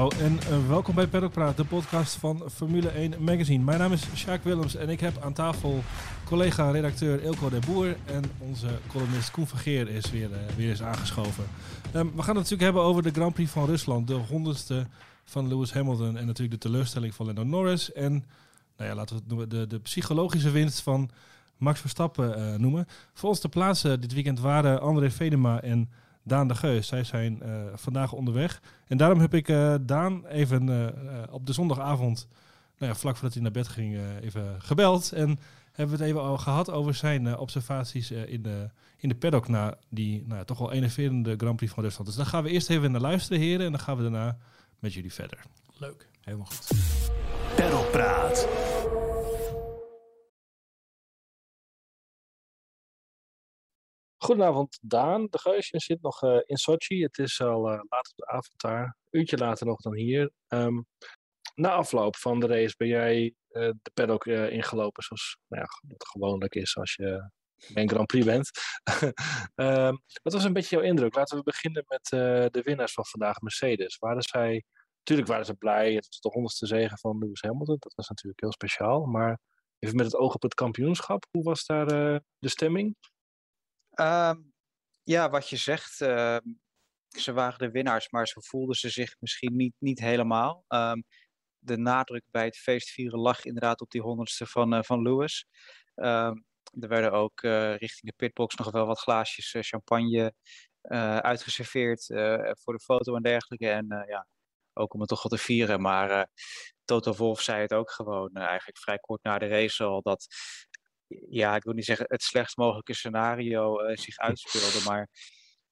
En uh, welkom bij Paddock Praat, de podcast van Formule 1 Magazine. Mijn naam is Sjaak Willems en ik heb aan tafel collega-redacteur Ilko de Boer en onze columnist Koen Vergeer is weer, uh, weer eens aangeschoven. Um, we gaan het natuurlijk hebben over de Grand Prix van Rusland, de honderdste van Lewis Hamilton en natuurlijk de teleurstelling van Lando Norris. En nou ja, laten we het noemen, de, de psychologische winst van Max Verstappen uh, noemen. Voor ons te plaatsen dit weekend waren André Vedema en Daan de Geus. Zij zijn uh, vandaag onderweg. En daarom heb ik uh, Daan even uh, op de zondagavond, nou ja, vlak voordat hij naar bed ging, even gebeld. En hebben we het even al gehad over zijn observaties in, de, in de paddock na die nou, toch wel enerverende Grand Prix van Rusland. Dus daar gaan we eerst even naar luisteren, heren. En dan gaan we daarna met jullie verder. Leuk, helemaal goed. Peddelpraat. Goedenavond, Daan. De Geusje zit nog uh, in Sochi. Het is al uh, laat op de avond daar. Uurtje later nog dan hier. Um, na afloop van de race ben jij uh, de paddock ingelopen, zoals nou ja, wat gewoonlijk is als je een Grand Prix bent. um, wat was een beetje jouw indruk? Laten we beginnen met de winnaars van vandaag, Mercedes. Waren zij, natuurlijk waren ze blij. Het was de honderdste zegen van Lewis Hamilton. Dat was natuurlijk heel speciaal. Maar even met het oog op het kampioenschap, hoe was daar de stemming? Um, ja, wat je zegt, uh, ze waren de winnaars, maar zo voelden ze zich misschien niet, niet helemaal. Um, de nadruk bij het feestvieren lag inderdaad op die honderdste van, uh, van Lewis. Er werden ook uh, richting de pitbox nog wel wat glaasjes uh, champagne uitgeserveerd voor de foto en dergelijke. En ja, ook om het toch wat te vieren. Maar Toto Wolf zei het ook gewoon eigenlijk vrij kort na de race al, dat ja, ik wil niet zeggen het slechtst mogelijke scenario uh, zich uitspeelde, maar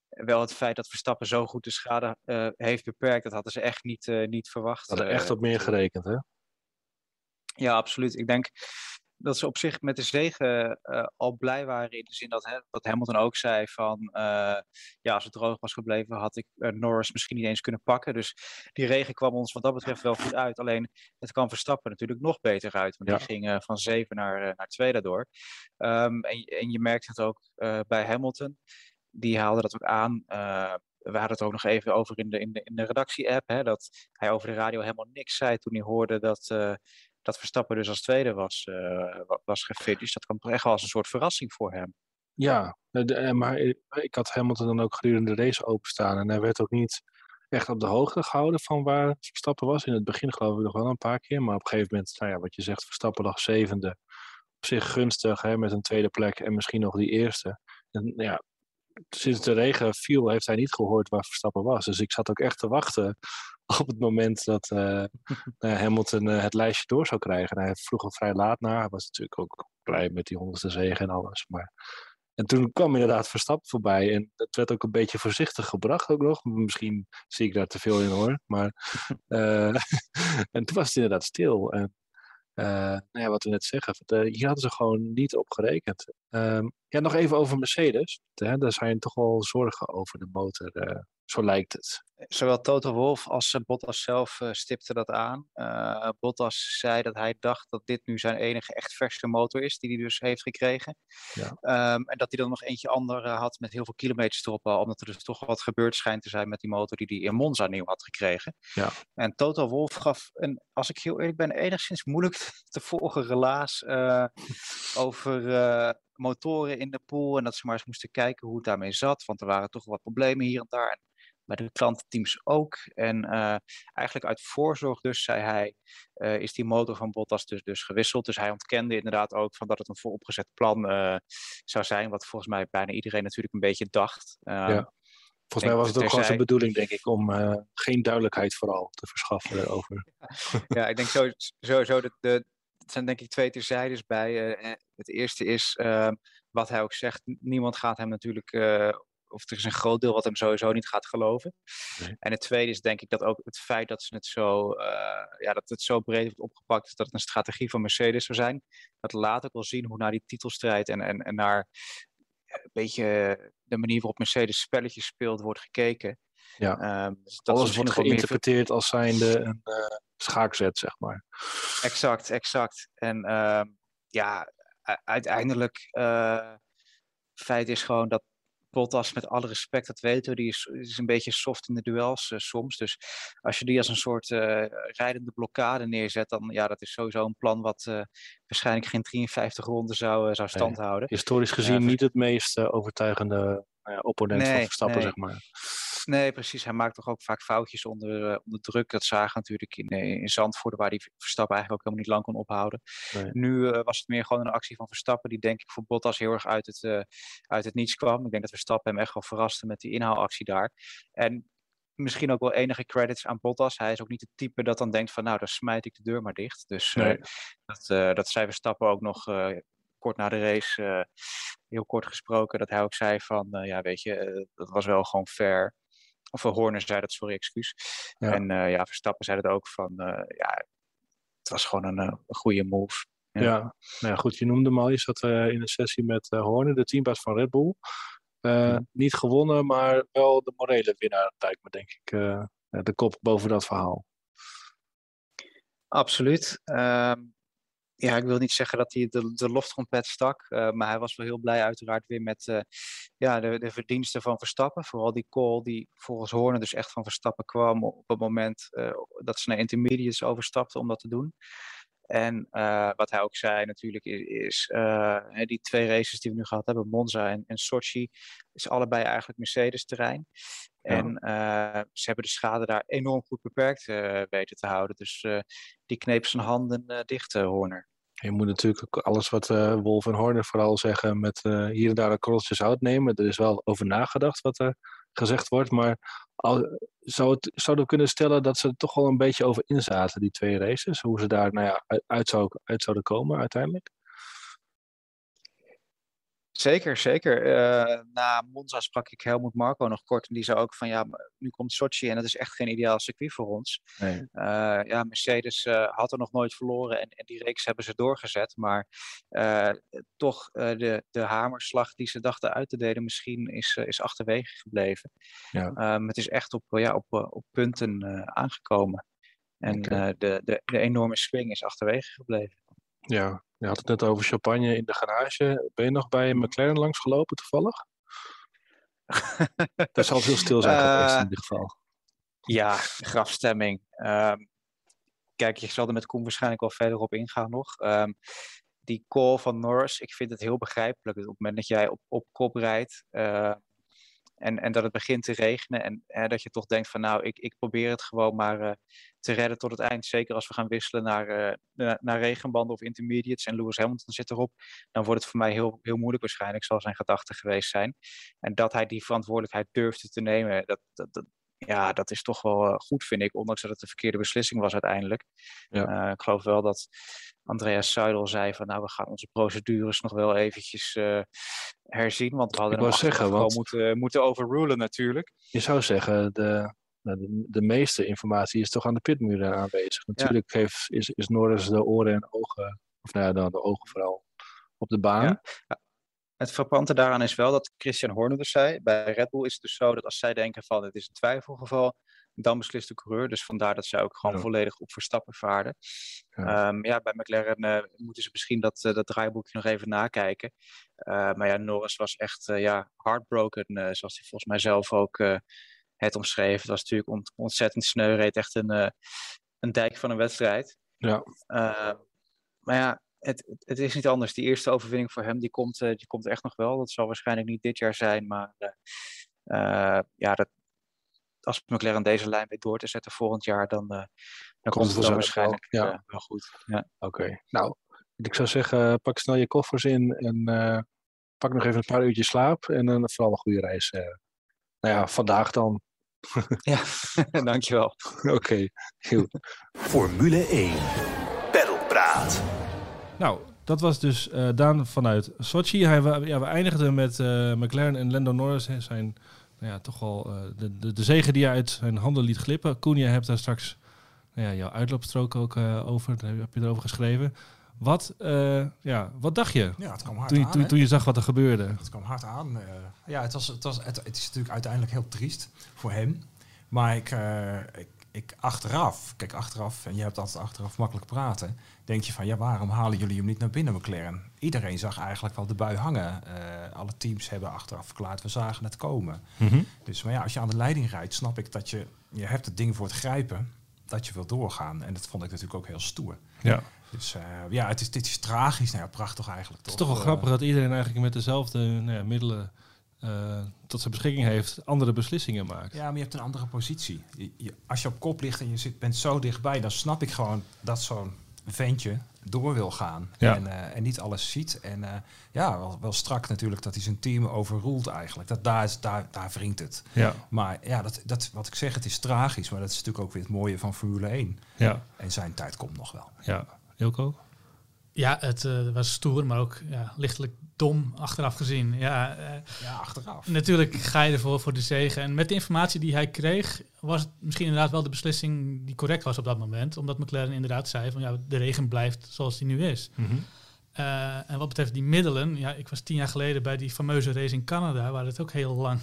wel het feit dat Verstappen zo goed de schade uh, heeft beperkt, dat hadden ze echt niet, uh, niet verwacht. Hadden echt op meer gerekend, hè? Ja, absoluut. Ik denk dat ze op zich met de zegen uh, al blij waren in de zin dat, hè, dat Hamilton ook zei van uh, ja, als het droog was gebleven had ik uh, Norris misschien niet eens kunnen pakken. Dus die regen kwam ons wat dat betreft wel goed uit. Alleen het kwam Verstappen natuurlijk nog beter uit, want ja. die ging van zeven naar, naar twee daardoor. Um, en, en je merkt het ook bij Hamilton. Die haalde dat ook aan we hadden het ook nog even over in de, in de, in de redactie-app, hè, dat hij over de radio helemaal niks zei toen hij hoorde dat, uh, dat Verstappen dus als tweede was, uh, was gefinished. Dat kwam toch echt wel als een soort verrassing voor hem. Ja, maar ik had Hamilton dan ook gedurende de race openstaan. En hij werd ook niet echt op de hoogte gehouden van waar Verstappen was. In het begin geloof ik nog wel een paar keer. Maar op een gegeven moment, nou ja, wat je zegt, Verstappen lag zevende. Op zich gunstig, hè, met een tweede plek en misschien nog die eerste. En ja, sinds de regen viel, heeft hij niet gehoord waar Verstappen was. Dus ik zat ook echt te wachten op het moment dat uh, Hamilton uh, het lijstje door zou krijgen. En hij vroeg er vrij laat naar. Hij was natuurlijk ook blij met die honderdste zegen en alles. Maar... En toen kwam inderdaad Verstappen voorbij. En dat werd ook een beetje voorzichtig gebracht ook nog. Misschien zie ik daar te veel in hoor. Maar, uh, en toen was het inderdaad stil. En nou ja, wat we net zeggen, hier hadden ze gewoon niet op gerekend. Um, ja, nog even over Mercedes. Hè, daar zijn toch wel zorgen over de motor. Zo lijkt het. Zowel Toto Wolf als uh, Bottas zelf uh, stipten dat aan. Uh, Bottas zei dat hij dacht dat dit nu zijn enige echt verse motor is, die hij dus heeft gekregen. Ja. Um, en dat hij dan nog eentje ander had met heel veel kilometers erop al, omdat er dus toch wat gebeurd schijnt te zijn met die motor die hij in Monza nieuw had gekregen. Ja. En Toto Wolf gaf, een, als ik heel eerlijk ben, enigszins moeilijk te volgen relaas over motoren in de pool en dat ze maar eens moesten kijken hoe het daarmee zat, want er waren toch wat problemen hier en daar. Bij de klantenteams ook. En uh, eigenlijk uit voorzorg dus, zei hij, uh, is die motor van Bottas dus, dus gewisseld. Dus hij ontkende inderdaad ook van dat het een vooropgezet plan uh, zou zijn, wat volgens mij bijna iedereen natuurlijk een beetje dacht. ja. Volgens mij was het ook gewoon zijn bedoeling, denk ik, om geen duidelijkheid vooral te verschaffen over. ja, ik denk sowieso zo de, de, het zijn denk ik twee terzijdes bij. het eerste is, ehm, wat hij ook zegt, niemand gaat hem natuurlijk of er is een groot deel wat hem sowieso niet gaat geloven. Nee. En het tweede is denk ik dat ook het feit dat ze het zo, uh, ja, dat het zo breed wordt opgepakt dat het een strategie van Mercedes zou zijn. Dat laat ook wel zien hoe naar die titelstrijd en, en, en naar een beetje de manier waarop Mercedes spelletjes speelt wordt gekeken. Ja. Um, dus dat Alles wordt geïnterpreteerd meer... als zijnde een uh, schaakzet, zeg maar. Exact, exact. En uh, ja, uiteindelijk, uh, feit is gewoon dat Bottas, met alle respect, dat weten we, die is, is een beetje soft in de duels soms. Dus als je die als een soort rijdende blokkade neerzet, dan ja, dat is sowieso een plan wat waarschijnlijk geen 53 ronden zou, zou standhouden. historisch gezien niet het meest overtuigende nou opponent van Verstappen, zeg maar. Nee, precies. Hij maakt toch ook vaak foutjes onder, uh, onder druk. Dat zagen natuurlijk in, eh, in Zandvoort, waar hij Verstappen eigenlijk ook helemaal niet lang kon ophouden. Nu uh, was het meer gewoon een actie van Verstappen, die denk ik voor Bottas heel erg uit het, uh, uit het niets kwam. Ik denk dat Verstappen hem echt wel verraste met die inhaalactie daar. En misschien ook wel enige credits aan Bottas. Hij is ook niet het type dat dan denkt van nou, dan smijt ik de deur maar dicht. Dus nee. dat, dat zei Verstappen ook nog kort na de race, heel kort gesproken, dat hij ook zei van ja, weet je, dat was wel gewoon fair. Of Horner zei dat, sorry, excuus. En uh, ja, Verstappen zei het ook van, uh, ja, het was gewoon een, een goede move. Ja. ja. Nou ja, goed, je noemde hem al. Je zat uh, in een sessie met Horner, de teambaas van Red Bull. Ja. Niet gewonnen, maar wel de morele winnaar, lijkt me, denk ik. de kop boven dat verhaal. Absoluut. Ehm, ja, ik wil niet zeggen dat hij de, de lofttrompet stak. Uh, maar hij was wel heel blij uiteraard weer met uh, ja, de, de verdiensten van Verstappen. Vooral die call die volgens Horner dus echt van Verstappen kwam op het moment uh, dat ze naar intermediates overstapten om dat te doen. En wat hij ook zei natuurlijk is, is die twee races die we nu gehad hebben, Monza en, en Sochi, is allebei eigenlijk Mercedes terrein. En uh, ze hebben de schade daar enorm goed beperkt weten te houden. Dus die kneep zijn handen dicht, Horner. Je moet natuurlijk ook alles wat Wolf en Horner vooral zeggen met hier en daar een korreltjes uitnemen. Er is wel over nagedacht wat er gezegd wordt. Maar zou het, zouden kunnen stellen dat ze er toch wel een beetje over inzaten, die twee races? Hoe ze daar nou ja, uit, zou, uit zouden komen uiteindelijk? Zeker, zeker. Uh, na Monza sprak ik Helmut Marco nog kort. En die zei ook van ja, nu komt Sochi en dat is echt geen ideaal circuit voor ons. Nee. Uh, ja, Mercedes uh, had er nog nooit verloren en, en, die reeks hebben ze doorgezet. Maar toch de, de hamerslag die ze dachten uit te delen misschien is, is achterwege gebleven. Ja. Um, het is echt op, ja, op, op punten aangekomen. En okay. de, de, de enorme swing is achterwege gebleven. Ja, je had het net over champagne in de garage. Ben je nog bij McLaren langs gelopen toevallig? dat zal heel stil zijn geweest uh, in ieder geval. Ja, grafstemming. Um, kijk, je zal er met Koen waarschijnlijk wel verder op ingaan nog. Um, die call van Norris, ik vind het heel begrijpelijk. Op het moment dat jij op, op kop rijdt, uh, en, en dat het begint te regenen. En hè, dat je toch denkt van nou, ik, ik probeer het gewoon maar uh, te redden tot het eind. Zeker als we gaan wisselen naar, uh, naar, regenbanden of intermediates. En Lewis Hamilton zit erop. Dan wordt het voor mij heel, heel moeilijk waarschijnlijk, zal zijn gedachte geweest zijn. En dat hij die verantwoordelijkheid durfde te nemen, dat, dat ja, dat is toch wel uh, goed, vind ik. Ondanks dat het de verkeerde beslissing was uiteindelijk. Ja. ik geloof wel dat Andreas Zuidel zei van nou, we gaan onze procedures nog wel eventjes uh, herzien. Want we hadden hem zeggen, want... moeten, moeten overrulen natuurlijk. Je zou zeggen, de, de, de, meeste informatie is toch aan de pitmuren aanwezig. Natuurlijk ja. heeft, is, is Norris de oren en ogen, of nou ja, dan de ogen vooral, op de baan. Ja. Het frappante daaraan is wel dat Christian Horner dus zei, bij Red Bull is het dus zo dat als zij denken van het is een twijfelgeval, dan beslist de coureur. Dus vandaar dat zij ook gewoon volledig op Verstappen vaarden. Ja, um, ja bij McLaren uh, moeten ze misschien dat, uh, dat draaiboekje nog even nakijken. Uh, maar ja, Norris was echt ja, heartbroken, zoals hij volgens mij zelf ook het omschreef. Het was natuurlijk ont ontzettend sneu, reed echt een, een dijk van een wedstrijd. Ja. Ehm, maar ja, het, het, is niet anders. Die eerste overwinning voor hem, die komt, die komt echt nog wel. Dat zal waarschijnlijk niet dit jaar zijn, maar ja, dat, als McLaren deze lijn weet door te zetten volgend jaar, dan, uh, dan komt het wel waarschijnlijk wel, ja. uh, wel goed. Ja. Oké, okay. nou, ik zou zeggen, pak snel je koffers in en uh, pak nog even een paar uurtjes slaap en dan vooral een goede reis. nou ja, vandaag dan. ja, dankjewel. Oké, okay, goed. Formule 1, Pedalpraat. Nou, dat was dus uh, Daan vanuit Sochi. Hij, ja, we eindigden met uh, McLaren en Lando Norris. zijn nou ja, toch wel uh, de, de, de zegen die je uit zijn handen liet glippen. Koen, je hebt daar straks nou ja, jouw uitloopstrook ook over. Daar heb je erover geschreven. Wat, ja, wat dacht je ja, het kwam hard toen, aan, toen, toen, je zag wat er gebeurde? Het kwam hard aan. ja, het, was, het, was, het, het, is natuurlijk uiteindelijk heel triest voor hem. Maar ik, ik, ik achteraf, kijk achteraf, en je hebt altijd achteraf makkelijk praten, denk je van ja, waarom halen jullie hem niet naar binnen, McLaren? Iedereen zag eigenlijk wel de bui hangen. Eh, alle teams hebben achteraf verklaard, we zagen het komen. Mhm. Dus maar ja, als je aan de leiding rijdt, snap ik dat je, je hebt het ding voor het grijpen, dat je wil doorgaan. En dat vond ik natuurlijk ook heel stoer. Ja. Dus eh, ja, het is, dit is tragisch. Nou ja, prachtig eigenlijk Het toch? is toch wel Eh, grappig dat iedereen eigenlijk met dezelfde nou ja, middelen eh, tot zijn beschikking heeft, andere beslissingen maakt. Ja, maar je hebt een andere positie. Je- je- als je op kop ligt en je zit, bent zo dichtbij, dan snap ik gewoon dat zo'n ventje door wil gaan. Ja. En, eh, en niet alles ziet. En eh, ja, wel, wel strak natuurlijk dat hij zijn team overroelt eigenlijk. Dat, daar, is, daar, daar wringt het. Ja, Maar ja, dat, dat, wat ik zeg, het is tragisch. Maar dat is natuurlijk ook weer het mooie van Formule 1. ja, En zijn tijd komt nog wel. ja. Ilko? Ja, het eh, was stoer, maar ook ja, lichtelijk dom achteraf gezien. Ja, eh, Ja, achteraf. natuurlijk ga je ervoor voor de zegen. En met de informatie die hij kreeg, was het misschien inderdaad wel de beslissing die correct was op dat moment. Omdat McLaren inderdaad zei van ja, de regen blijft zoals die nu is. Eh, en wat betreft die middelen, ja, ik was tien jaar geleden bij die fameuze race in Canada, waar het ook heel lang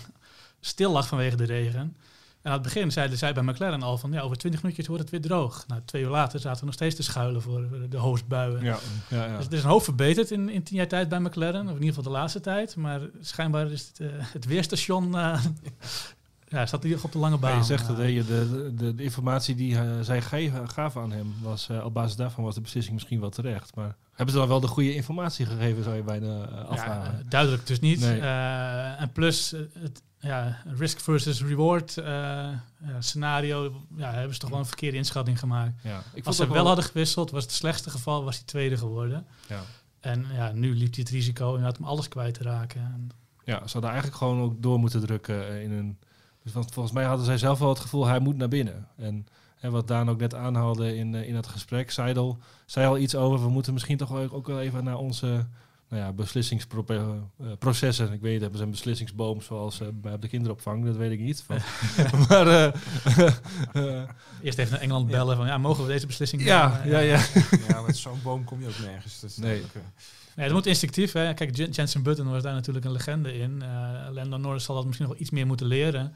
stil lag vanwege de regen. En aan het begin zeiden zij bij McLaren al van ja, over twintig minuutjes wordt het weer droog. Nou, twee uur later zaten we nog steeds te schuilen voor de hoofdbuien. Ja, ja, ja. Dus het is een hoop verbeterd in, in tien jaar tijd bij McLaren, of in ieder geval de laatste tijd. Maar schijnbaar is het, eh, het weerstation eh, ja, staat in ieder geval op de lange baan. je zegt dat Eh, je de, de, de informatie die eh, zij geven, gaven aan hem, was eh, op basis daarvan was de beslissing misschien wel terecht. Maar hebben ze dan wel de goede informatie gegeven, zou je bijna eh, afvragen? eh, duidelijk dus niet. Nee. Eh, en plus eh, het ja, risk versus reward eh, scenario, ja, hebben ze toch wel een verkeerde inschatting gemaakt. ja. Ik Als het ze wel hadden gewisseld, was het slechtste geval, was hij tweede geworden. Ja. En ja, nu liep hij het risico inderdaad om alles kwijt te raken. En, Ja, ze hadden eigenlijk gewoon ook door moeten drukken eh, in een. Dus want volgens mij hadden zij zelf wel het gevoel hij moet naar binnen. En, en wat Daan ook net aanhaalde in, eh, in dat gesprek, Seidel zei al iets over. We moeten misschien toch ook, ook wel even naar onze nou ja, beslissingsprocessen. Ik weet hebben ze een beslissingsboom zoals eh, bij op de kinderopvang? Dat weet ik niet. Van, maar eh, eh, eerst even naar Engeland bellen van ja, mogen we deze beslissing ja, nemen? ja, ja. Ja, met zo'n boom kom je ook nergens. Dat is Nee. eh, Nee, dat moet instinctief. Hè. Kijk, Jen- Jensen Button was daar natuurlijk een legende in. Eh Lando Norris zal dat misschien nog iets meer moeten leren.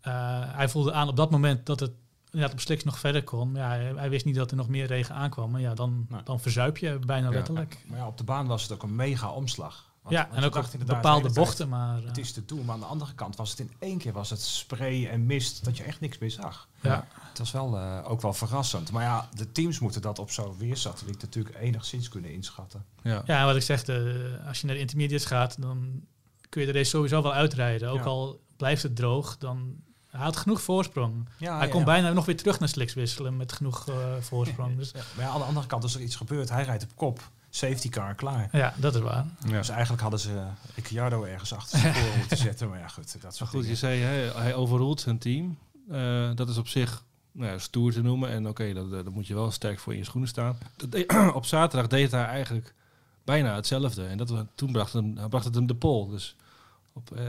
Eh, hij voelde aan op dat moment dat het inderdaad op sliks nog verder kon. Ja, hij, wist niet dat er nog meer regen aankwam. Maar ja, dan, Nee. dan verzuip je bijna Ja. letterlijk. Maar ja, op de baan was het ook een mega omslag. Want- ja, want en ook dacht bepaalde bochten. Maar eh, Het is te doen, maar aan de andere kant was het in één keer was het spray en mist dat je echt niks meer zag. ja. Het was wel, eh, ook wel verrassend. Maar ja, de teams moeten dat op zo'n weersatelliet natuurlijk enigszins kunnen inschatten. ja. ja, en wat ik zeg, de, als je naar de intermediates gaat, dan kun je de race sowieso wel uitrijden. Ook Ja. al blijft het droog, dan hij had genoeg voorsprong. Ja, hij kon bijna nog weer terug naar slicks wisselen met genoeg eh, voorsprong. Dus Ja, maar ja, aan de andere kant, als er iets gebeurt, hij rijdt op kop. Safety car, klaar. ja, dat is waar. Ja. Dus eigenlijk hadden ze Ricciardo ergens achter zich voor moeten zetten. Maar ja, goed, dat Maar soort goed, je zei hij, hij overroelt zijn team. Eh, dat is op zich nou ja, stoer te noemen. En oké, dat, dat moet je wel sterk voor in je schoenen staan. Op zaterdag deed hij eigenlijk bijna hetzelfde. En dat, toen bracht het hem, bracht het hem de pol. Dus op, eh,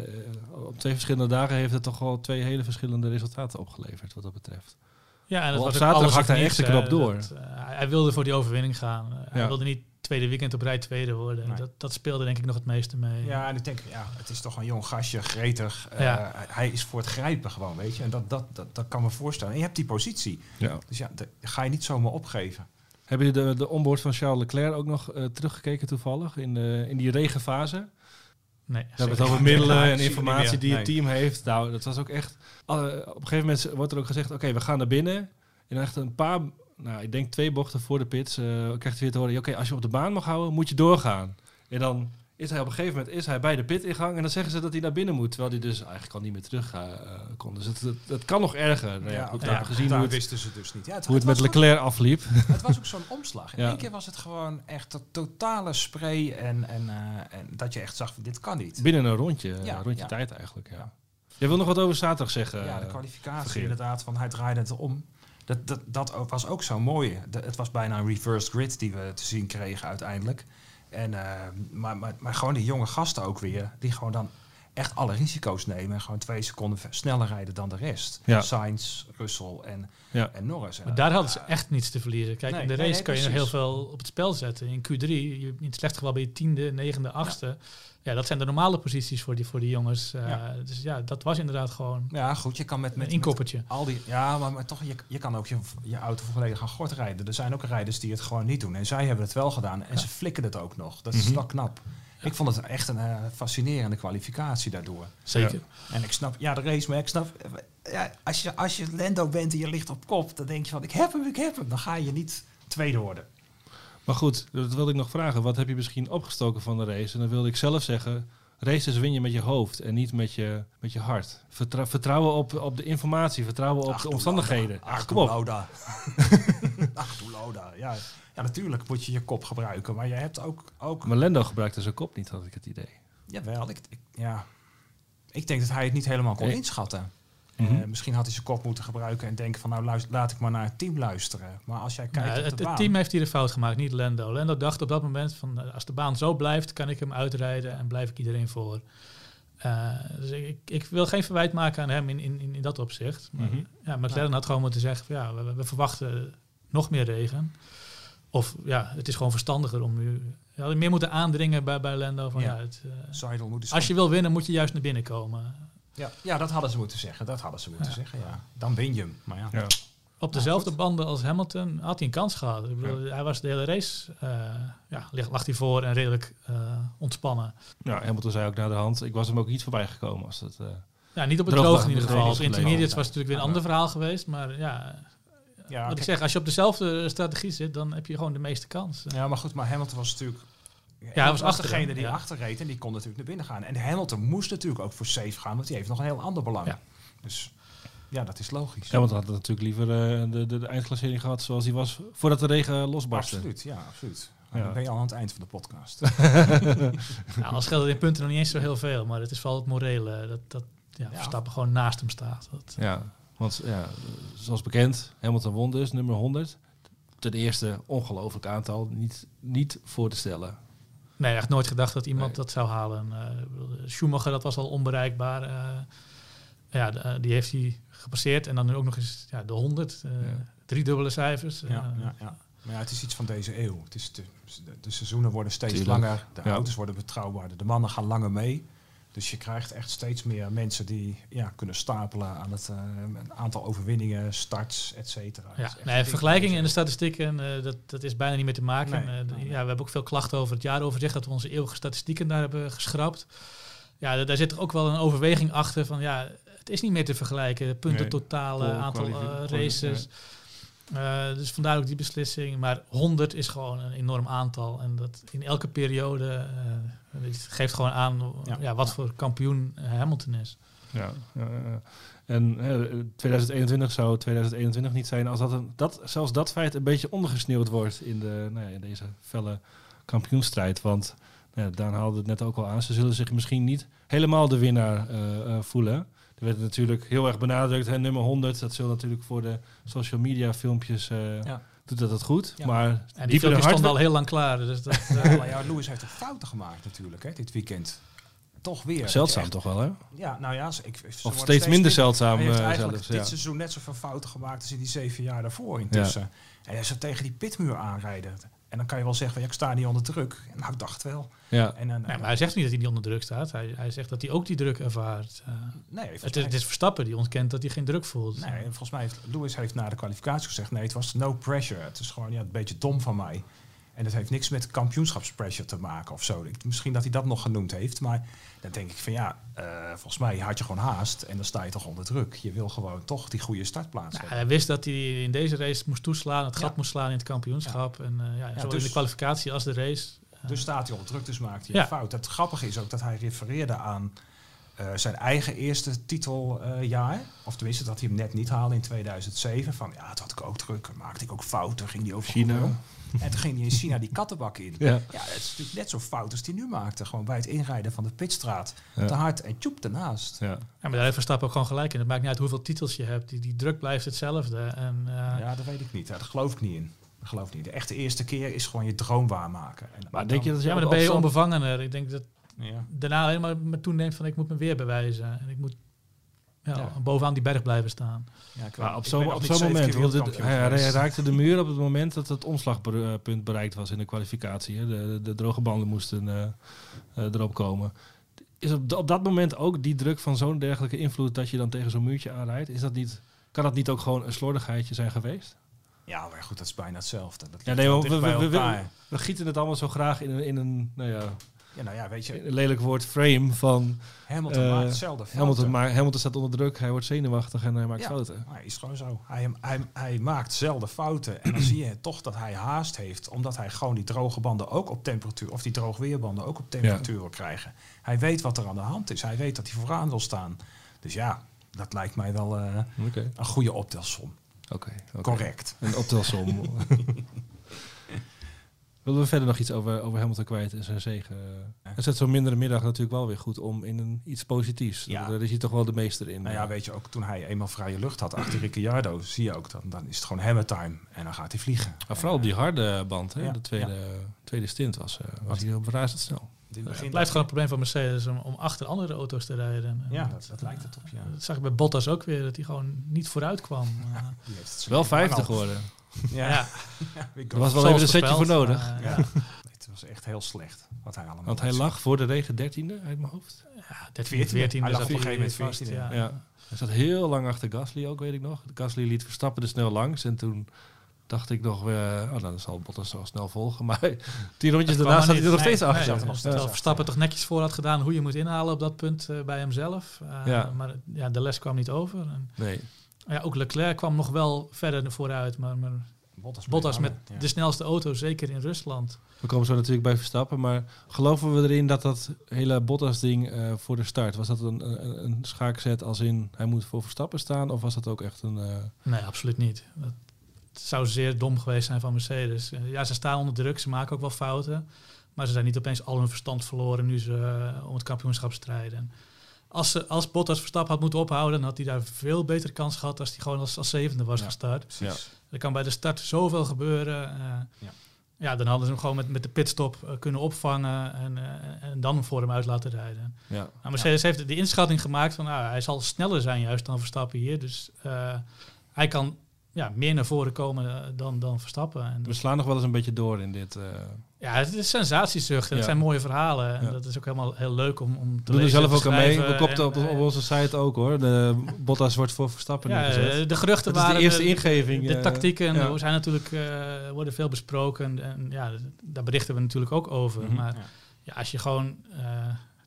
op twee verschillende dagen heeft het toch wel twee hele verschillende resultaten opgeleverd wat dat betreft. Ja, en dat was zaterdag alles hakt of hij echt de knop door. Dat, eh, hij wilde voor die overwinning gaan. Eh, Hij wilde niet tweede weekend op rij tweede worden. Nee. Dat, dat speelde denk ik nog het meeste mee. Ja, en ik denk, ja, het is toch een jong gastje, gretig. Eh, Ja. Hij is voor het grijpen gewoon, weet je. En dat, dat, dat, dat kan me voorstellen. En je hebt die positie. Ja. Dus ja, de- ga je niet zomaar opgeven. Hebben jullie de, de onboard van Charles Leclerc ook nog eh, teruggekeken toevallig in, de, in die regenfase? Nee, We hebben het over middelen en informatie die het team heeft. Nou, dat was ook echt... alle- op een gegeven moment wordt er ook gezegd... Oké, we gaan naar binnen. En echt een paar... Nou, ik denk twee bochten voor de pits... eh krijgt hij weer te horen... Oké, als je op de baan mag houden, moet je doorgaan. En dan is hij op een gegeven moment is hij bij de pitingang... en dan zeggen ze dat hij naar binnen moet. Terwijl hij dus eigenlijk al niet meer terug eh, kon. Dus het, het, het kan nog erger. Nou ja, we ja, gezien hoe het, wisten ze dus niet. Ja, hoe het met ook- Leclerc afliep. Het was ook zo'n omslag. In één keer was het gewoon echt een totale spray. En, en, eh, en dat je echt zag, dit kan niet. Binnen een rondje, Ja, rondje tijd eigenlijk. Ja. Jij wil nog wat over zaterdag zeggen? ja, de eh, kwalificatie Vergeer. inderdaad, van hij draaide het om. Dat, dat, dat ook- was ook zo mooi. De- het was bijna een reversed grid die we te zien kregen uiteindelijk. En, eh, maar, maar, maar gewoon die jonge gasten ook weer, die gewoon dan echt alle risico's nemen en gewoon twee seconden sneller rijden dan de rest. Ja. Sainz, Russell en, ja. en Norris. Maar daar hadden ze echt niets te verliezen. Kijk, in de race kan je nog heel veel op het spel zetten. In Q3, je, in het slechtste geval ben je tiende, negende, achtste. Ja. dat zijn de normale posities voor die, voor die jongens. Uh, Dus ja, dat was inderdaad gewoon Ja, goed, je kan met, met, een inkoppertje. al die, ja, maar, maar toch, je, je kan ook je, je auto volledig gaan gort rijden. Er zijn ook rijders die het gewoon niet doen. En zij hebben het wel gedaan. En ze flikken het ook nog. Dat is mm wel knap. Ik vond het echt een uh, fascinerende kwalificatie daardoor. Zeker. En ik snap, ja, de race, maar ik snap, ja, als, je, als je Lando bent en je ligt op kop, dan denk je van, ik heb hem, ik heb hem. Dan ga je niet tweede worden. Maar goed, dat wilde ik nog vragen. Wat heb je misschien opgestoken van de race? En dan wilde ik zelf zeggen, races win je met je hoofd en niet met je, met je hart. vertrouwen op, op de informatie, vertrouwen op de omstandigheden. Ach, kom op. Lauda. Ach, Lauda. Ja, ja, natuurlijk moet je je kop gebruiken, maar je hebt ook... ook... Maar Lendo gebruikte zijn kop niet, had ik het idee. Jawel, ik, ik, ja. ik denk dat hij het niet helemaal kon inschatten. Mhm. Eh, misschien had hij zijn kop moeten gebruiken en denken van nou luister, laat ik maar naar het team luisteren. Maar als jij kijkt het, het, team heeft hier de fout gemaakt, niet Lando. Lando dacht op dat moment van eh, als de baan zo blijft, kan ik hem uitrijden en blijf ik iedereen voor. Uh, dus ik, ik, wil geen verwijt maken aan hem in, in, in dat opzicht. Maar mm -hmm. ja, McLaren had gewoon moeten zeggen van ja, we, we, verwachten nog meer regen. Of ja, het is gewoon verstandiger om nu meer moeten aandringen bij, bij Lando. Van, ja. het, uh, als je wil winnen, moet je juist naar binnen komen. Ja, ja dat hadden ze moeten zeggen. Dat hadden ze moeten zeggen, ja. Dan win je hem. Maar ja. ja. Op dezelfde banden als Hamilton had hij een kans gehad. Ik bedoel, Hij was de hele race, uh, ja, lag hij voor en redelijk uh, ontspannen. Ja, Hamilton zei ook naar de hand, ik was hem ook iets voorbij gekomen. Als het, uh, ja, niet op het droog in ieder geval. Op intermediates was het natuurlijk weer een ander verhaal geweest. Maar ja, ja, wat ik zeg, als je op dezelfde strategie zit, dan heb je gewoon de meeste kans. Ja, maar goed, maar Hamilton was natuurlijk ja, hij was, was degene die ja. achterreed en die kon natuurlijk naar binnen gaan. En Hamilton moest natuurlijk ook voor safe gaan, want die heeft nog een heel ander belang. Ja. Dus ja, dat is logisch. Hamilton had natuurlijk liever uh, de, de, de, eindklassering gehad zoals hij was voordat de regen losbarstte. Absoluut, ja, absoluut. Ja. Dan ben je al aan het eind van de podcast. nou, als geldt in punten nog niet eens zo heel veel, maar het is vooral het morele dat, dat ja, Verstappen gewoon naast hem staat. Dat, ja, want ja, zoals bekend, Hamilton won dus, nummer 100. Ten eerste, ongelooflijk aantal, niet, niet voor te stellen. Nee, echt nooit gedacht dat iemand dat zou halen. Uh, Schumacher, dat was al onbereikbaar. Uh, ja, uh, die heeft hij gepasseerd. En dan nu ook nog eens ja, de 100. Ja. Drie dubbele cijfers. Ja, ja, ja. Maar ja, het is iets van deze eeuw. Het is de, de seizoenen worden steeds Tuurlijk. langer. De auto's worden betrouwbaarder. De mannen gaan langer mee. Dus je krijgt echt steeds meer mensen die ja, kunnen stapelen aan het uh, een aantal overwinningen, starts, et cetera. Ja, nee, vergelijkingen in de statistieken, uh, dat, dat is bijna niet meer te maken. Nee, uh, ja, we hebben ook veel klachten over het jaaroverzicht, dat we onze eeuwige statistieken daar hebben geschrapt. Ja, daar zit er ook wel een overweging achter van, ja, het is niet meer te vergelijken. Punten nee, totale, aantal races. Uh, dus vandaar ook die beslissing. Maar 100 is gewoon een enorm aantal. En dat in elke periode uh, geeft gewoon aan ja. ja wat voor kampioen Hamilton is. Ja, en 2021 zou 2021 niet zijn als dat, een, dat zelfs dat feit een beetje ondergesneeuwd wordt in, de, nou ja, in deze felle kampioenstrijd. Want nou ja, Daan haalde het net ook al aan. Ze zullen zich misschien niet helemaal de winnaar uh, voelen. Er werd natuurlijk heel erg benadrukt, hè, nummer 100, dat zullen natuurlijk voor de social media filmpjes... Uh, ja. Doet dat het goed, ja. maar en die filmpjes stonden al heel lang klaar. Dus dat, uh, ja, Lewis heeft er fouten gemaakt natuurlijk, hè, dit weekend. Toch weer. Zeldzaam toch wel, hè? Ja, nou ja, ik, of steeds minder zeldzaam. Hij heeft eigenlijk zelfs, dit seizoen net zoveel fouten gemaakt als in die zeven jaar daarvoor intussen. En hij zou tegen die pitmuur aanrijden. En dan kan je wel zeggen, ja, ik sta niet onder druk. Nou, ik dacht wel. Ja. En, en, nee, maar hij zegt niet dat hij niet onder druk staat. Hij, hij zegt dat hij ook die druk ervaart. Uh, nee, het, is, het is Verstappen die ontkent dat hij geen druk voelt. Nee, volgens mij heeft Lewis heeft na de kwalificatie gezegd... nee, het was no pressure. Het is gewoon ja, een beetje dom van mij. En dat heeft niks met kampioenschapspressure te maken of zo. Misschien dat hij dat nog genoemd heeft. Maar dan denk ik van ja, uh, volgens mij had je gewoon haast. En dan sta je toch onder druk. Je wil gewoon toch die goede startplaats nou, Hij wist dat hij in deze race moest toeslaan. Het gat moest slaan in het kampioenschap. En uh, ja, zowel dus, in de kwalificatie als de race. Uh, dus staat hij onder druk, dus maakt hij een fout. Het grappige is ook dat hij refereerde aan zijn eigen eerste titeljaar. of tenminste dat hij hem net niet haalde in 2007. Van ja, toen had ik ook druk. Maakte ik ook fouten. Ging die over China. En toen ging hij in China die kattenbak in. Ja. ja, het is natuurlijk net zo fout als hij nu maakte. Gewoon bij het inrijden van de pitstraat. Te hard en tjoep ernaast. Ja. ja, maar daar heeft Verstappen ook gewoon gelijk in. Het maakt niet uit hoeveel titels je hebt. Die, die druk blijft hetzelfde. En, uh, ja, dat weet ik niet. Daar geloof ik niet in. Dat geloof ik niet. De echte eerste keer is gewoon je droom waarmaken. En maar denk je dat ja, maar dan ben je onbevangener. Ik denk dat Ja. daarna helemaal me toen denkt van ik moet me weer bewijzen. En ik moet ja, Ja. bovenaan die berg blijven staan. Ja, Maar op zo'n moment, keer want het- wereldkampioen hij, hij geweest. raakte de muur op het moment dat het omslagpunt bereikt was in de kwalificatie. Hè. De, de droge banden moesten eh, eh, erop komen. Is op, op dat moment ook die druk van zo'n dergelijke invloed dat je dan tegen zo'n muurtje aanrijdt? Is dat niet, kan dat niet ook gewoon een slordigheidje zijn geweest? Ja, maar goed, dat is bijna hetzelfde. Dat Ja, nee, we, we, we, we, gieten het allemaal zo graag in een, in een, nou ja, Ja, nou ja, weet je, een lelijk woord frame van Hamilton eh, maakt hetzelfde. Hamilton, maar Hamilton staat onder druk, hij wordt zenuwachtig en hij maakt Ja. fouten. Maar hij is gewoon zo. Hij, hij, hij maakt zelden fouten. En dan zie je toch dat hij haast heeft. Omdat hij gewoon die droge banden ook op temperatuur... of die droogweerbanden ook op temperatuur wil krijgen. Hij weet wat er aan de hand is. Hij weet dat hij vooraan wil staan. Dus ja, dat lijkt mij wel eh, een goede optelsom. oké. oké. Correct. Een optelsom. Willen we verder nog iets over, over Hamilton kwijt en zijn zegen? Het zet zo'n mindere middag natuurlijk wel weer goed om in een iets positiefs. Ja. Daar is hij toch wel de meester in. Nou ja, weet je ook, toen hij eenmaal vrije lucht had achter Ricciardo... zie je ook, dan, dan is het gewoon hammer time. En dan gaat hij vliegen. Maar vooral op die harde band, hè? Ja, de tweede, tweede stint was, eh, was hij op razendsnel. In het blijft gewoon een probleem van Mercedes om, om achter andere auto's te rijden. En Ja, dat, lijkt het op, ja. dat zag ik bij Bottas ook weer, dat hij gewoon niet vooruit kwam. Eh, Die heeft het Wel slecht. 50 Maar geworden. Ja, Er was wel even een setje voor nodig. eh, Ja. Het was echt heel slecht wat hij allemaal Want hij lag voor de regen dertiende uit mijn hoofd. Ja, 13, 14e. 14 Hij lag dat op een gegeven moment vast, 14e, ja. Ja. Hij zat heel lang achter Gasly ook, weet ik nog. Gasly liet Verstappen er snel langs. En toen dacht ik nog, eh, oh, nou, dan zal Bottas wel snel volgen. Maar tien rondjes daarna zat hij er nog steeds Nee, achter. nee, achter. Verstappen toch netjes voor had gedaan hoe je moet inhalen op dat punt eh, bij hemzelf. Eh, Ja. Maar ja, de les kwam niet over. En, Nee. Ja, ook Leclerc kwam nog wel verder vooruit, maar, maar Bottas, Bottas met ja. de snelste auto, zeker in Rusland. We komen zo natuurlijk bij Verstappen, maar geloven we erin dat dat hele Bottas-ding eh, voor de start, was dat een, een, een schaakzet als in hij moet voor Verstappen staan, of was dat ook echt een... eh, Nee, absoluut niet. Dat het zou zeer dom geweest zijn van Mercedes. Eh, Ja, ze staan onder druk, ze maken ook wel fouten. Maar ze zijn niet opeens al hun verstand verloren nu ze om het kampioenschap strijden. Als, ze, als Bottas Verstappen had moeten ophouden, dan had hij daar veel betere kans gehad als hij gewoon als, als zevende was Ja. gestart. Precies. Er kan bij de start zoveel gebeuren. eh, Ja. ja. dan hadden ze hem gewoon met, met de pitstop eh, kunnen opvangen en, eh, en dan voor hem uit laten rijden. ja. Nou, Mercedes heeft de inschatting gemaakt van nou, hij zal sneller zijn juist dan Verstappen hier. Dus eh, hij kan ja, meer naar voren komen dan, dan Verstappen. En We slaan nog wel eens een beetje door in dit. Ja, het is sensatiezucht. En Ja. het zijn mooie verhalen. En Ja. dat is ook helemaal heel leuk om, om te we doen er lezen zelf ook aan mee. We kopten op, op eh, onze site ook hoor. De Bottas wordt voor Verstappen ja, neergezet. eh, de geruchten Dat is de waren... eerste ingeving. De eh, tactieken ja. zijn natuurlijk, eh, worden veel besproken. En, en ja, daar berichten we natuurlijk ook over. Mhm. Maar Ja. ja, als je gewoon eh,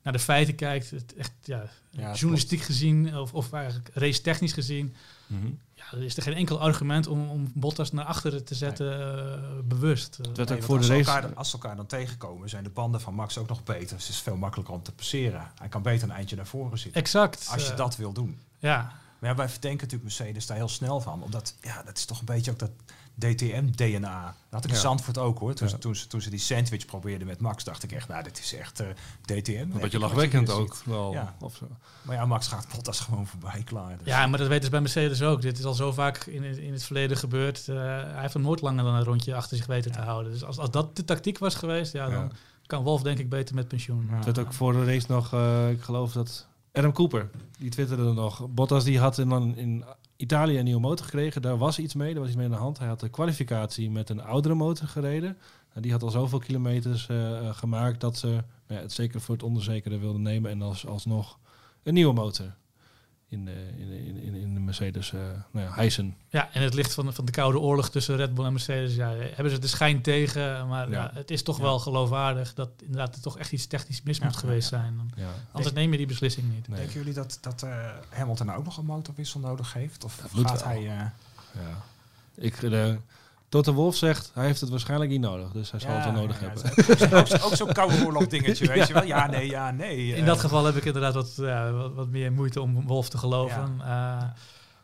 naar de feiten kijkt, het echt ja, Ja, het journalistiek gezien, of, of eigenlijk race technisch gezien, Mhm. Ja, er is er geen enkel argument om, om Bottas naar achteren te zetten, eh, bewust. Eh, Nee, ook want voor de als, elkaar, dan- als ze elkaar dan tegenkomen, zijn de banden van Max ook nog beter. Dus het is veel makkelijker om te passeren. Hij kan beter een eindje naar voren zitten. exact. Als je eh, dat wil doen. Ja, Maar ja, wij verdenken natuurlijk Mercedes daar heel snel van. Omdat, ja, dat is toch een beetje ook dat DTM-DNA. Dat had ik in Ja. Zandvoort ook hoor. Toen, Ja. ze, toen, ze, toen ze die sandwich probeerden met Max, dacht ik echt, nou, dit is echt eh, DTM. Een Nee, beetje wat je lachwekkend ook ziet. wel. Ja. Of zo. Maar ja, Max gaat Bottas gewoon voorbij, klaar. Dus. ja, maar dat weten ze bij Mercedes ook. Dit is al zo vaak in, het- in het verleden gebeurd. Eh, hij heeft hem nooit langer dan een rondje achter zich weten te houden. Dus als, als dat de tactiek was geweest, ja, dan Ja. kan Wolf denk ik beter met pensioen. Ja. Het werd ook voor de race nog, eh, ik geloof dat Adam Cooper, die twitterde nog. Bottas die had in, dan in Italië een nieuwe motor gekregen. Daar was iets mee, daar was iets mee aan de hand. Hij had de kwalificatie met een oudere motor gereden. En die had al zoveel kilometers eh, eh, gemaakt dat ze nou ja, het zeker voor het onzekere wilden nemen. En als, alsnog een nieuwe motor in de, in, de- in, in, in de Mercedes eh nou ja, hijsen. Ja, en het licht van, van de koude oorlog tussen Red Bull en Mercedes, ja, hebben ze de schijn tegen. Maar Ja. ja, het is toch Ja. wel geloofwaardig dat inderdaad er toch echt iets technisch mis Ja, moet geweest ja. zijn. Ja. Anders neem je die beslissing niet. Nee. Denken jullie dat, dat eh, Hamilton nou ook nog een motorwissel nodig heeft? Of gaat wel. hij... eh, Ja. Ik, de, Toto Wolf zegt, hij heeft het waarschijnlijk niet nodig. Dus hij zal het wel nodig ja, hebben. Ook, ook, ook zo'n koude oorlog dingetje, weet je wel? Ja, nee, ja, nee. In eh, dat geval heb ik inderdaad wat, ja, wat, wat meer moeite om Wolf te geloven. Eh,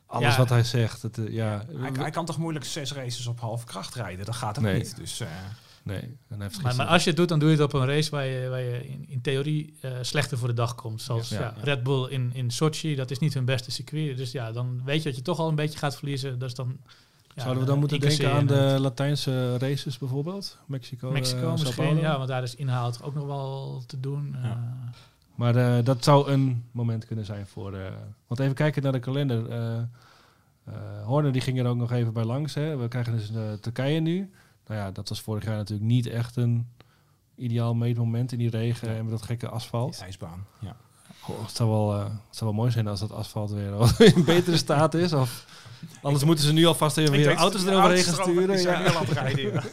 Alles Ja. wat hij zegt. Het, eh, ja, Hij, hij kan toch moeilijk zes races op halve kracht rijden? Dat gaat Nee. niet. Dus, eh, nee, hij heeft maar, als je het doet, dan doe je het op een race waar je, waar je in, in theorie eh, slechter voor de dag komt. Zoals Ja. ja, Ja. Red Bull in, in Sochi, dat is niet hun beste circuit. Dus ja, dan weet je dat je toch al een beetje gaat verliezen. Dus dan Zouden we dan moeten denken aan de Latijnse races bijvoorbeeld? Mexico, Mexico misschien, ja, want daar is inhoud ook nog wel te doen. Ja. Maar uh, dat zou een moment kunnen zijn voor... Uh, want even kijken naar de kalender. Uh, Horner die ging er ook nog even bij langs. Hè. We krijgen dus Turkije nu. Nou ja, dat was vorig jaar natuurlijk niet echt een ideaal meetmoment in die regen en met dat gekke asfalt. Die ijsbaan, ja. Goh, het, zou wel, uh, het zou wel mooi zijn als dat asfalt weer in betere staat is. Of, anders moeten ze nu alvast even weer auto's eroverheen gaan sturen. Ja. rijden,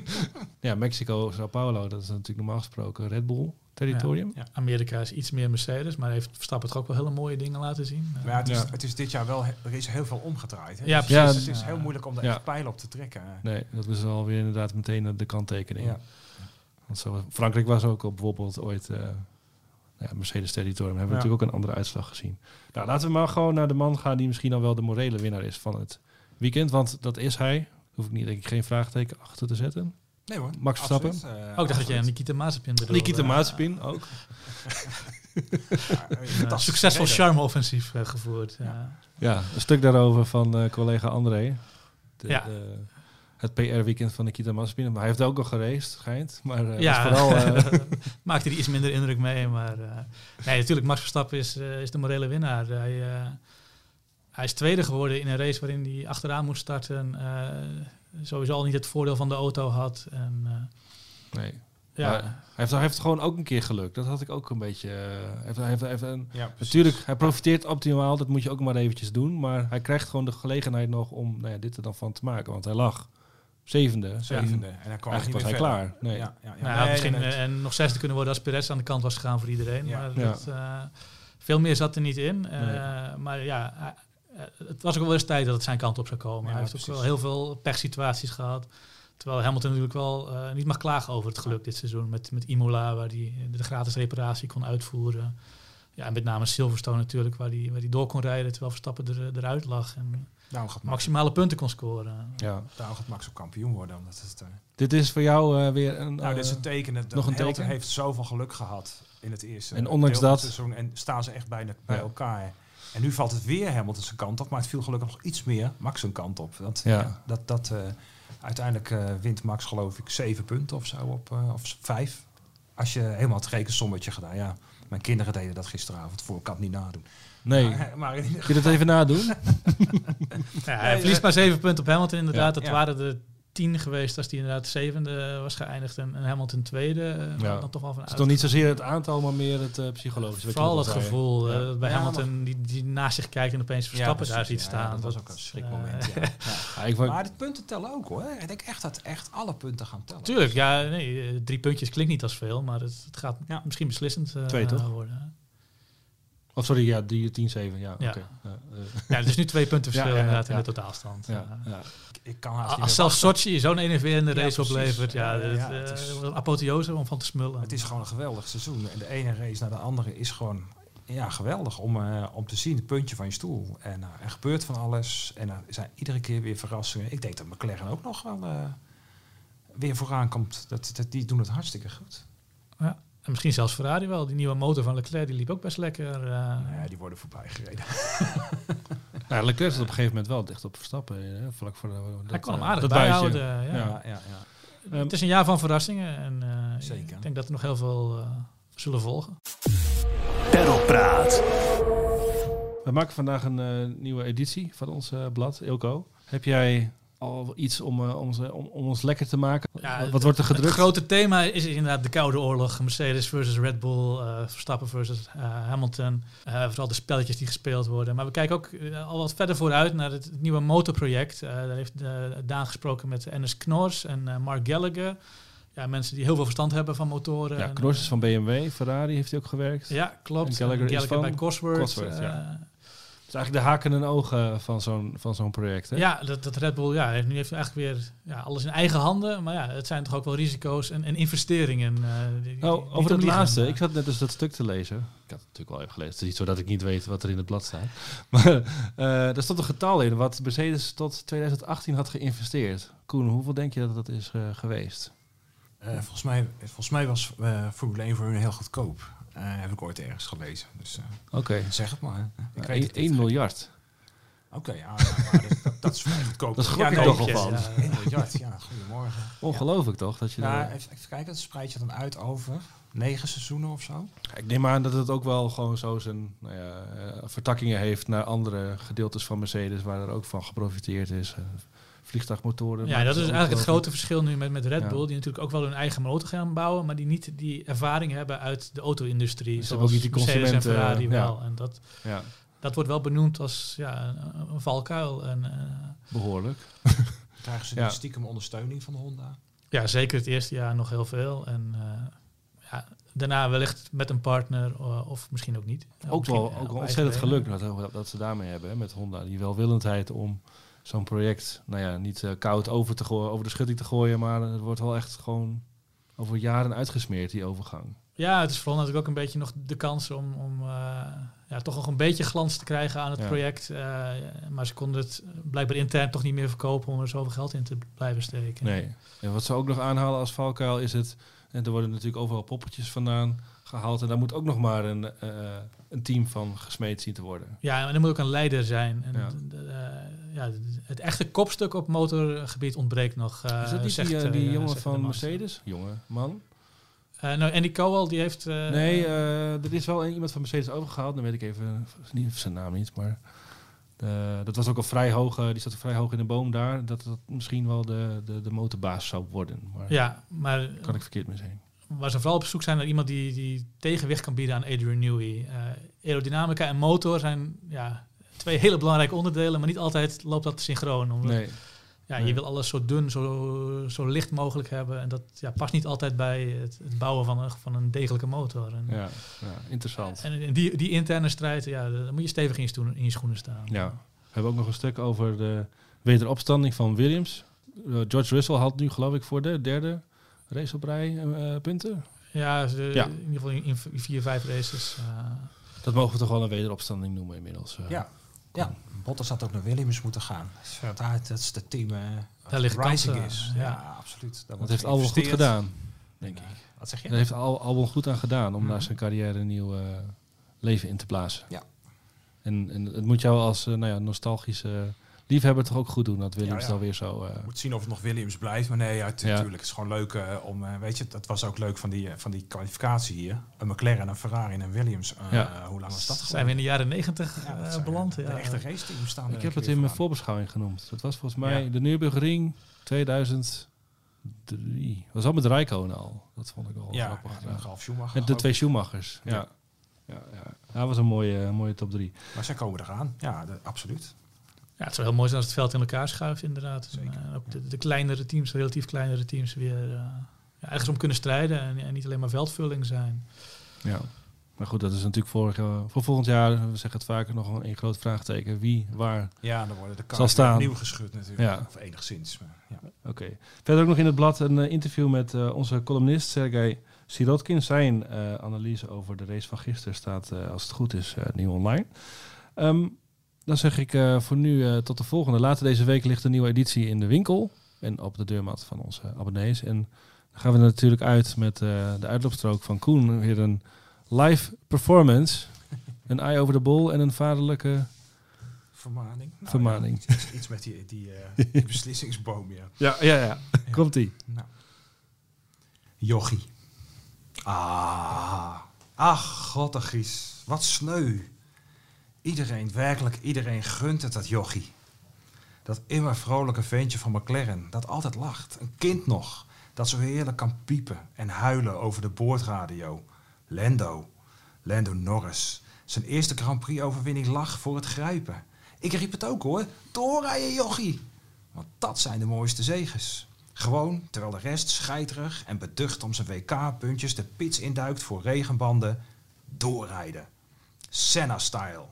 ja. Mexico, Sao Paulo, dat is natuurlijk normaal gesproken Red Bull territorium. Ja, Amerika is iets meer Mercedes, maar heeft Verstappen toch ook wel hele mooie dingen laten zien. Maar ja, het, is, het is dit jaar wel, er is heel veel omgedraaid. Hè? Ja, dus het, is, het is heel moeilijk om daar echt pijlen op te trekken. Nee, dat is alweer inderdaad meteen de kanttekening. Ja. Want zo, Frankrijk was ook op bijvoorbeeld ooit uh, ja, Mercedes territorium. Hebben we natuurlijk ook een andere uitslag gezien. Nou, laten we maar gewoon naar de man gaan die misschien al wel de morele winnaar is van het weekend. Want dat is hij. Hoef ik niet, denk ik, geen vraagteken achter te zetten. Nee hoor. Max Verstappen. Uh, ook dacht dat je Nikita Mazepin bedoelde. Nikita Mazepin ook. ja, succesvol charme-offensief uh, gevoerd. Ja. ja. een stuk daarover van uh, collega André. De, ja. De, het PR-weekend van Nikita Mazepin. Maar hij heeft ook al gereisd, schijnt. Maar uh, ja, vooral... maakte hij iets minder indruk mee. Maar nee, natuurlijk, Max Verstappen is, is de morele winnaar. Hij, hij is tweede geworden in een race waarin hij achteraan moest starten sowieso al niet het voordeel van de auto had. En, uh, nee. Ja. hij, heeft, hij heeft gewoon ook een keer geluk. Dat had ik ook een beetje. Uh, heeft, hij heeft, heeft een, ja, natuurlijk, hij profiteert optimaal. Dat moet je ook maar eventjes doen. Maar hij krijgt gewoon de gelegenheid nog om nou ja, dit er dan van te maken. Want hij lag zevende. Zevende. En, hij kwam eigenlijk was hij klaar. Nee. Ja, ja, ja. Nou, misschien en, en nog zesde kunnen worden als Perez aan de kant was gegaan voor iedereen. Maar dat, uh, veel meer zat er niet in. Nee. Maar ja, eh, het was ook wel eens tijd dat het zijn kant op zou komen. hij heeft precies. ook wel heel veel pechsituaties gehad. Terwijl Hamilton natuurlijk wel uh, niet mag klagen over het geluk dit seizoen. Met, met Imola, waar hij de gratis reparatie kon uitvoeren. Ja, en met name Silverstone natuurlijk, waar hij waar die door kon rijden terwijl Verstappen er, eruit lag. En nou, gaat maximale punten kon scoren. Ja, daarom gaat Max ook kampioen worden. Omdat het, uh, dit is voor jou uh, weer een. Nou, dit is een teken. Dat nog een teken. heeft zoveel geluk gehad in het eerste. En ondanks dat. Seizoen, en staan ze echt bijna bij ja. elkaar. En nu valt het weer Hamilton zijn kant op, maar het viel gelukkig nog iets meer Max zijn kant op. Dat, ja. dat, dat, uh, uiteindelijk uh, wint Max geloof ik zeven punten of zo, op, uh, of vijf. Als je helemaal het rekensommetje gedaan. Ja, mijn kinderen deden dat gisteravond voor, ik kan het niet nadoen. Nee, maar, maar Kun je dat even nadoen? ja, hij verliest maar zeven punten op Hamilton inderdaad. Ja, dat waren de tien geweest als die inderdaad zevende was geëindigd en, Hamilton tweede. Eh, ja. Dan toch wel van het is toch niet zozeer het aantal, maar meer het uh, psychologische. Vooral het gevoel uh, bij Hamilton die, die naast zich kijkt en opeens Verstappen daar ziet staan. dat was ook een schrikmoment. ja. maar de punten tellen ook hoor. Ik denk echt dat echt alle punten gaan tellen. Tuurlijk, ja, nee, drie puntjes klinkt niet als veel, maar het, het gaat misschien beslissend Twee, toch? worden. Of sorry, ja, die 10-7. Ja, ja. Okay. ja, ja, het is nu twee punten verschil inderdaad in de totaalstand. Ja, ja ik kan haast Als zelfs Sochi zo'n enerverende race oplevert, ja, ja, ja het is een apotheose om van te smullen. Het is gewoon een geweldig seizoen. En de ene race naar de andere is gewoon ja, geweldig om, uh, om te zien, het puntje van je stoel. En uh, er gebeurt van alles. En er zijn iedere keer weer verrassingen. Ik denk dat McLaren ook nog wel uh, weer vooraan komt. Dat, dat, die doen het hartstikke goed. En misschien zelfs Ferrari wel. Die nieuwe motor van Leclerc die liep ook best lekker. Uh. ja, die worden voorbij gereden. Ja, Leclerc zat op een gegeven moment wel dicht op Verstappen. Hè, vlak voor de, dat, Hij kon hem aardig bijhouden. Ja. Ja, ja, ja. Um, het is een jaar van verrassingen. En uh, Zeker. ik denk dat er nog heel veel uh, zullen volgen. Praat. We maken vandaag een uh, nieuwe editie van ons blad, Ilko. Heb jij al iets om, uh, ons, om, om, ons lekker te maken? Ja, wat, wordt er gedrukt? Het grote thema is inderdaad de Koude Oorlog. Mercedes versus Red Bull, uh, Verstappen versus uh, Hamilton. vooral de spelletjes die gespeeld worden. Maar we kijken ook al wat verder vooruit naar het, nieuwe motorproject. daar heeft Daan gesproken met Ennis Knors en Mark Gallagher. Ja, mensen die heel veel verstand hebben van motoren. Ja, Knors is van BMW, Ferrari heeft hij ook gewerkt. Ja, klopt. En Gallagher, Gallagher is van bij Cosworth. Cosworth ja is eigenlijk de haken en ogen van zo'n, van zo'n project. Hè? Ja, dat, dat Red Bull, ja, nu heeft hij eigenlijk weer ja, alles in eigen handen. Maar ja, het zijn toch ook wel risico's en, en investeringen. Uh, die, oh, over het laatste. Ik zat net dus dat stuk te lezen. Ik had het natuurlijk wel even gelezen. Het is niet zo dat ik niet weet wat er in het blad staat. Maar uh, er stond een getal in wat Mercedes tot 2018 had geïnvesteerd. Koen, hoeveel denk je dat dat is uh, geweest? volgens, mij, volgens mij was Formule 1 voor hun heel goedkoop. Uh, heb ik ooit ergens gelezen. Dus, uh, Oké. Zeg het maar. Ik 1 miljard. Oké, ja, dat, dat, is vrij goedkoop. Dat schrok ja, ik nee, toch al van. ja, een miljard, ja, goedemorgen. Ongelooflijk toch? Dat je Nou, daar- even, even kijken, dat spreid je dan uit over negen seizoenen of zo? Ik neem aan dat het ook wel gewoon zo zijn nou ja, eh, vertakkingen heeft naar andere gedeeltes van Mercedes, waar er ook van geprofiteerd is. Eh, vliegtuigmotoren. Ja, dat is eigenlijk het grote verschil nu met, met Red Ja. Bull, die natuurlijk ook wel hun eigen motor gaan bouwen, maar die niet die ervaring hebben uit de auto-industrie. Ze zoals hebben ook niet die Mercedes en consumenten, Ferrari ja. wel. En dat. Ja, dat wordt wel benoemd als ja, een, valkuil. En, eh, behoorlijk. Krijgen ze Ja. stiekem ondersteuning van Honda? ja, zeker het eerste jaar nog heel veel. En eh, ja, daarna wellicht met een partner eh, of misschien ook niet. Ook Misschien, wel ook ontzettend geluk dat, dat ze daarmee hebben hè, met Honda. Die welwillendheid om zo'n project, nou ja, niet eh, koud over, te gooien, over de schutting te gooien, maar het wordt wel echt gewoon over jaren uitgesmeerd, die overgang. Ja, het is vooral natuurlijk ook een beetje nog de kans om, om eh, ja, toch nog een beetje glans te krijgen aan het Ja. project. Eh, maar ze konden het blijkbaar intern toch niet meer verkopen om er zoveel geld in te blijven steken. Nee. En wat ze ook nog aanhalen als valkuil is het, en er worden natuurlijk overal poppetjes vandaan gehaald en daar moet ook nog maar een, eh, een team van gesmeed zien te worden. Ja, en er moet ook een leider zijn. En Ja. eh, ja, het echte kopstuk op motorgebied ontbreekt nog. eh, is dat niet zegt, die, die jongen van. Mercedes? Jongen, man. Eh, nou, Andy Cowell, die heeft... nee, eh, er is wel iemand van Mercedes overgehaald. Dan weet ik even niet, zijn naam niet, maar dat was ook al vrij hoog. die zat vrij hoog in de boom daar. Dat dat misschien wel de, de, de motorbaas zou worden. Maar ja, maar kan ik verkeerd mee zijn. Waar ze vooral op zoek zijn naar iemand die, die tegenwicht kan bieden aan Adrian Newey. Eh, aerodynamica en motor zijn ja, twee hele belangrijke onderdelen, maar niet altijd loopt dat synchroon. Omdat, Nee. ja, nee. Je wil alles zo dun, zo, zo licht mogelijk hebben. En dat ja, past niet altijd bij het, het bouwen van een, van een degelijke motor. En, Ja, ja, interessant. en die, die interne strijd, ja, dan moet je stevig in je, stoen- in je schoenen staan. Ja. We hebben ook nog een stuk over de wederopstanding van Williams. Eh, George Russell had nu geloof ik voor de derde race op rij eh, punten. Ja, in ieder geval in, in vier, vijf races. eh, Dat mogen we toch wel een wederopstanding noemen inmiddels. eh. Ja. Ja, Bottas had ook naar Williams moeten gaan. Dat, dat is de team eh Daar ligt rising kansen, is. ja. Ja, absoluut. Daar Dat heeft Albon goed gedaan, denk ik. Eh, Wat zeg je? Daar heeft Al Albon goed aan gedaan om Mhm. na zijn carrière een nieuw eh, leven in te blazen. Ja. En, en het moet jou als eh, nou ja, nostalgische liefhebber toch ook goed doen dat Williams Ja, ja. dan weer zo... eh, Je moet zien of het nog Williams blijft. Maar nee, ja, tu- Ja. Het is gewoon leuk eh, om, eh, weet je, dat was ook leuk van die, eh, van die kwalificatie hier. Een McLaren, een Ferrari en een Williams. Eh, Ja. Hoe lang was dat zijn we in de jaren negentig eh, beland. De ja. echte race teams staan ik heb het in mijn voorbeschouwing genoemd. Dat was volgens mij Ja. de Nürburgring 2003. Dat was al met Rijkonen al. Dat vond ik al Ja, grappig. ja, Ja. Ralf Schumacher. Met de twee Schumachers. Ja. Ja. Ja. Dat was een mooie, mooie top 3. Maar zij komen eraan. Ja, de- absoluut. Ja, het zou heel mooi zijn als het veld in elkaar schuift, inderdaad. En, Zeker. eh, ook de, de kleinere teams, relatief kleinere teams, weer eh, ja, ergens om kunnen strijden en, en niet alleen maar veldvulling zijn. Ja. Maar goed, dat is natuurlijk voor, eh, voor volgend jaar, we zeggen het vaker, nog een, een groot vraagteken. Wie, waar, Ja, dan worden de Zal kaarten staan. opnieuw geschud natuurlijk. Ja. Of enigszins. Maar, ja. Oké. Verder ook nog in het blad een eh, interview met eh, onze columnist Sergej Sirotkin. Zijn eh, analyse over de race van gisteren staat, eh, als het goed is, eh, nieuw online. Ehm, dan zeg ik eh, voor nu eh, tot de volgende. Later deze week ligt een nieuwe editie in de winkel en op de deurmat van onze abonnees. En dan gaan we er natuurlijk uit met eh, de uitloopstrook van Koen. Weer een live performance. Een eye over de bol en een vaderlijke Vermaning. Nou, vermaning. ja, iets, iets met die, die, die beslissingsboom, ja. Ja, ja, ja. Komt-ie. Nou. Jochie. Ah. Ach, goddagies. Wat sneu. Iedereen, werkelijk iedereen gunt het dat jochie. Dat immer vrolijke ventje van McLaren, dat altijd lacht. Een kind nog, dat zo heerlijk kan piepen en huilen over de boordradio. Lando. Lando Norris. Zijn eerste Grand Prix-overwinning lag voor het grijpen. Ik riep het ook hoor. Doorrijden jochie. Want dat zijn de mooiste zeges. Gewoon terwijl de rest scheiterig en beducht om zijn WK-puntjes de pits induikt voor regenbanden, doorrijden. Senna-style.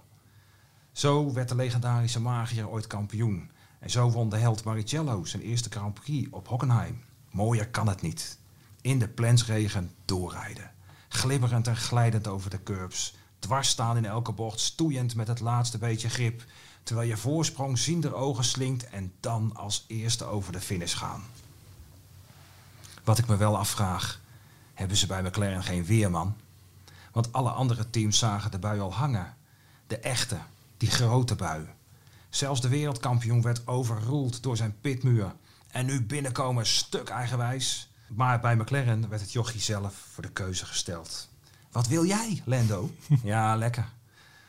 Zo werd de legendarische magier ooit kampioen. En zo won de held Maricello zijn eerste Grand Prix op Hockenheim. Mooier kan het niet. In de plensregen doorrijden. Glibberend en glijdend over de curbs. Dwars staan in elke bocht, stoeiend met het laatste beetje grip. Terwijl je voorsprong ziender ogen slinkt en dan als eerste over de finish gaan. Wat ik me wel afvraag, hebben ze bij McLaren geen weerman? Want alle andere teams zagen de bui al hangen. De echte, die grote bui. Zelfs de wereldkampioen werd overroeld door zijn pitmuur. En nu binnenkomen stuk eigenwijs. Maar bij McLaren werd het jochie zelf voor de keuze gesteld. Wat wil jij, Lando? ja, lekker.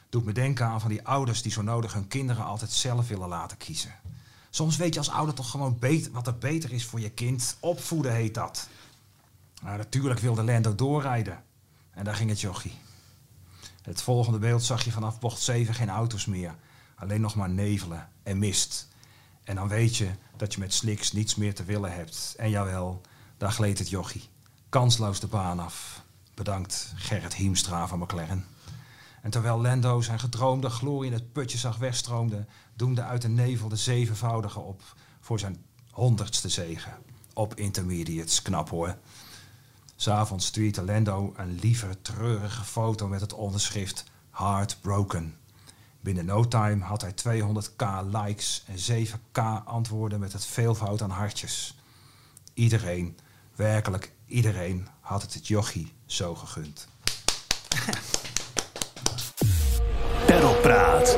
Doet me denken aan van die ouders die zo nodig hun kinderen altijd zelf willen laten kiezen. Soms weet je als ouder toch gewoon beter, wat er beter is voor je kind. Opvoeden heet dat. Maar natuurlijk wilde Lando doorrijden. En daar ging het jochie. Het volgende beeld zag je vanaf bocht 7 geen auto's meer. Alleen nog maar nevelen en mist. En dan weet je dat je met sliks niets meer te willen hebt. En jawel, daar gleed het jochie. Kansloos de baan af. Bedankt Gerrit Hiemstra van McLaren. En terwijl Lando zijn gedroomde glorie in het putje zag wegstroomde, doemde uit de nevel de zevenvoudige op voor zijn honderdste zegen. Op intermediates, knap hoor. S'avonds tweette Lando een lieve, treurige foto met het onderschrift Heartbroken. Binnen no time had hij 200k likes en 7k antwoorden met het veelvoud aan hartjes. Iedereen, werkelijk iedereen, had het het jochie zo gegund. Perlpraat.